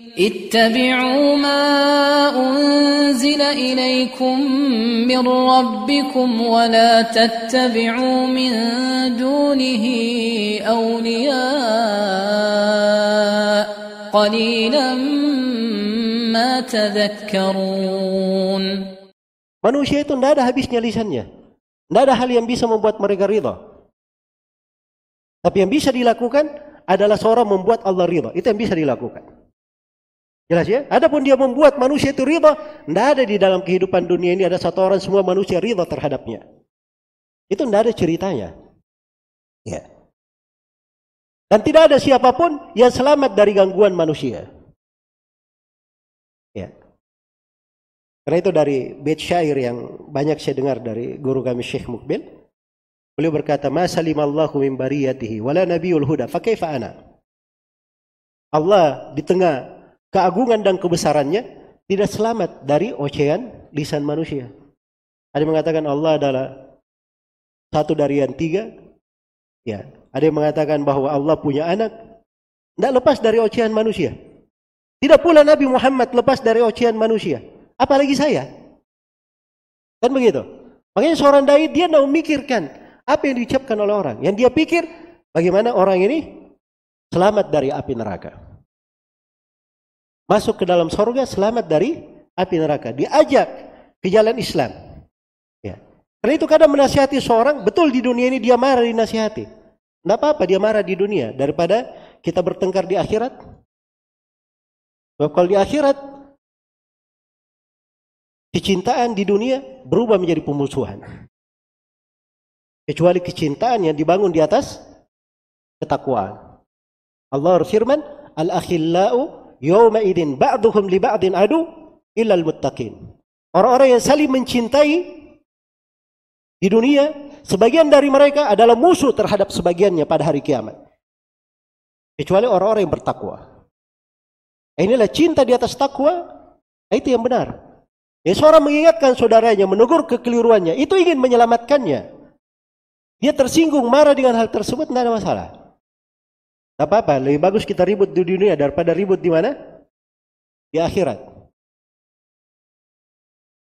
اتبعوا ما أنزل إليكم من ربكم ولا تتبعوا من دونه أولياء قليلا ما تذكرون Manusia itu tidak ada habisnya lisannya. Tidak ada hal yang bisa membuat mereka ridha. Tapi yang bisa dilakukan adalah seorang membuat Allah ridha. Itu yang bisa dilakukan. Jelas ya? Adapun dia membuat manusia itu ridha, tidak ada di dalam kehidupan dunia ini ada satu orang semua manusia ridha terhadapnya. Itu tidak ada ceritanya. Ya. Dan tidak ada siapa pun yang selamat dari gangguan manusia. Ya. Karena itu dari bait syair yang banyak saya dengar dari guru kami Syekh Mukbil. Beliau berkata, "Ma salimallahu min bariyatihi wala nabiyul huda, fa kaifa ana?" Allah di tengah keagungan dan kebesarannya tidak selamat dari ocehan lisan manusia. Ada yang mengatakan Allah adalah satu dari yang tiga. Ya, ada yang mengatakan bahwa Allah punya anak. Tidak lepas dari ocehan manusia. Tidak pula Nabi Muhammad lepas dari ocehan manusia. Apalagi saya. Kan begitu. Makanya seorang dai dia tidak memikirkan apa yang diucapkan oleh orang. Yang dia pikir bagaimana orang ini selamat dari api neraka. Masuk ke dalam sorga selamat dari api neraka. Diajak ke jalan Islam. Ya. Karena itu kadang menasihati seorang, betul di dunia ini dia marah dinasihati. Tidak apa-apa dia marah di dunia daripada kita bertengkar di akhirat. Kalau di akhirat kecintaan di dunia berubah menjadi pemusuhan. Kecuali kecintaan yang dibangun di atas ketakwaan. Allah berfirman, "Al-akhillau yawma idin ba'duhum li ba'din adu illa al-muttaqin." Orang-orang yang saling mencintai di dunia, sebagian dari mereka adalah musuh terhadap sebagiannya pada hari kiamat. Kecuali orang-orang yang bertakwa. Inilah cinta di atas takwa, itu yang benar. Ya, seorang mengingatkan saudaranya, menegur kekeliruannya, itu ingin menyelamatkannya. Dia tersinggung, marah dengan hal tersebut, tidak ada masalah. Tidak apa-apa, lebih bagus kita ribut di dunia daripada ribut di mana? Di akhirat.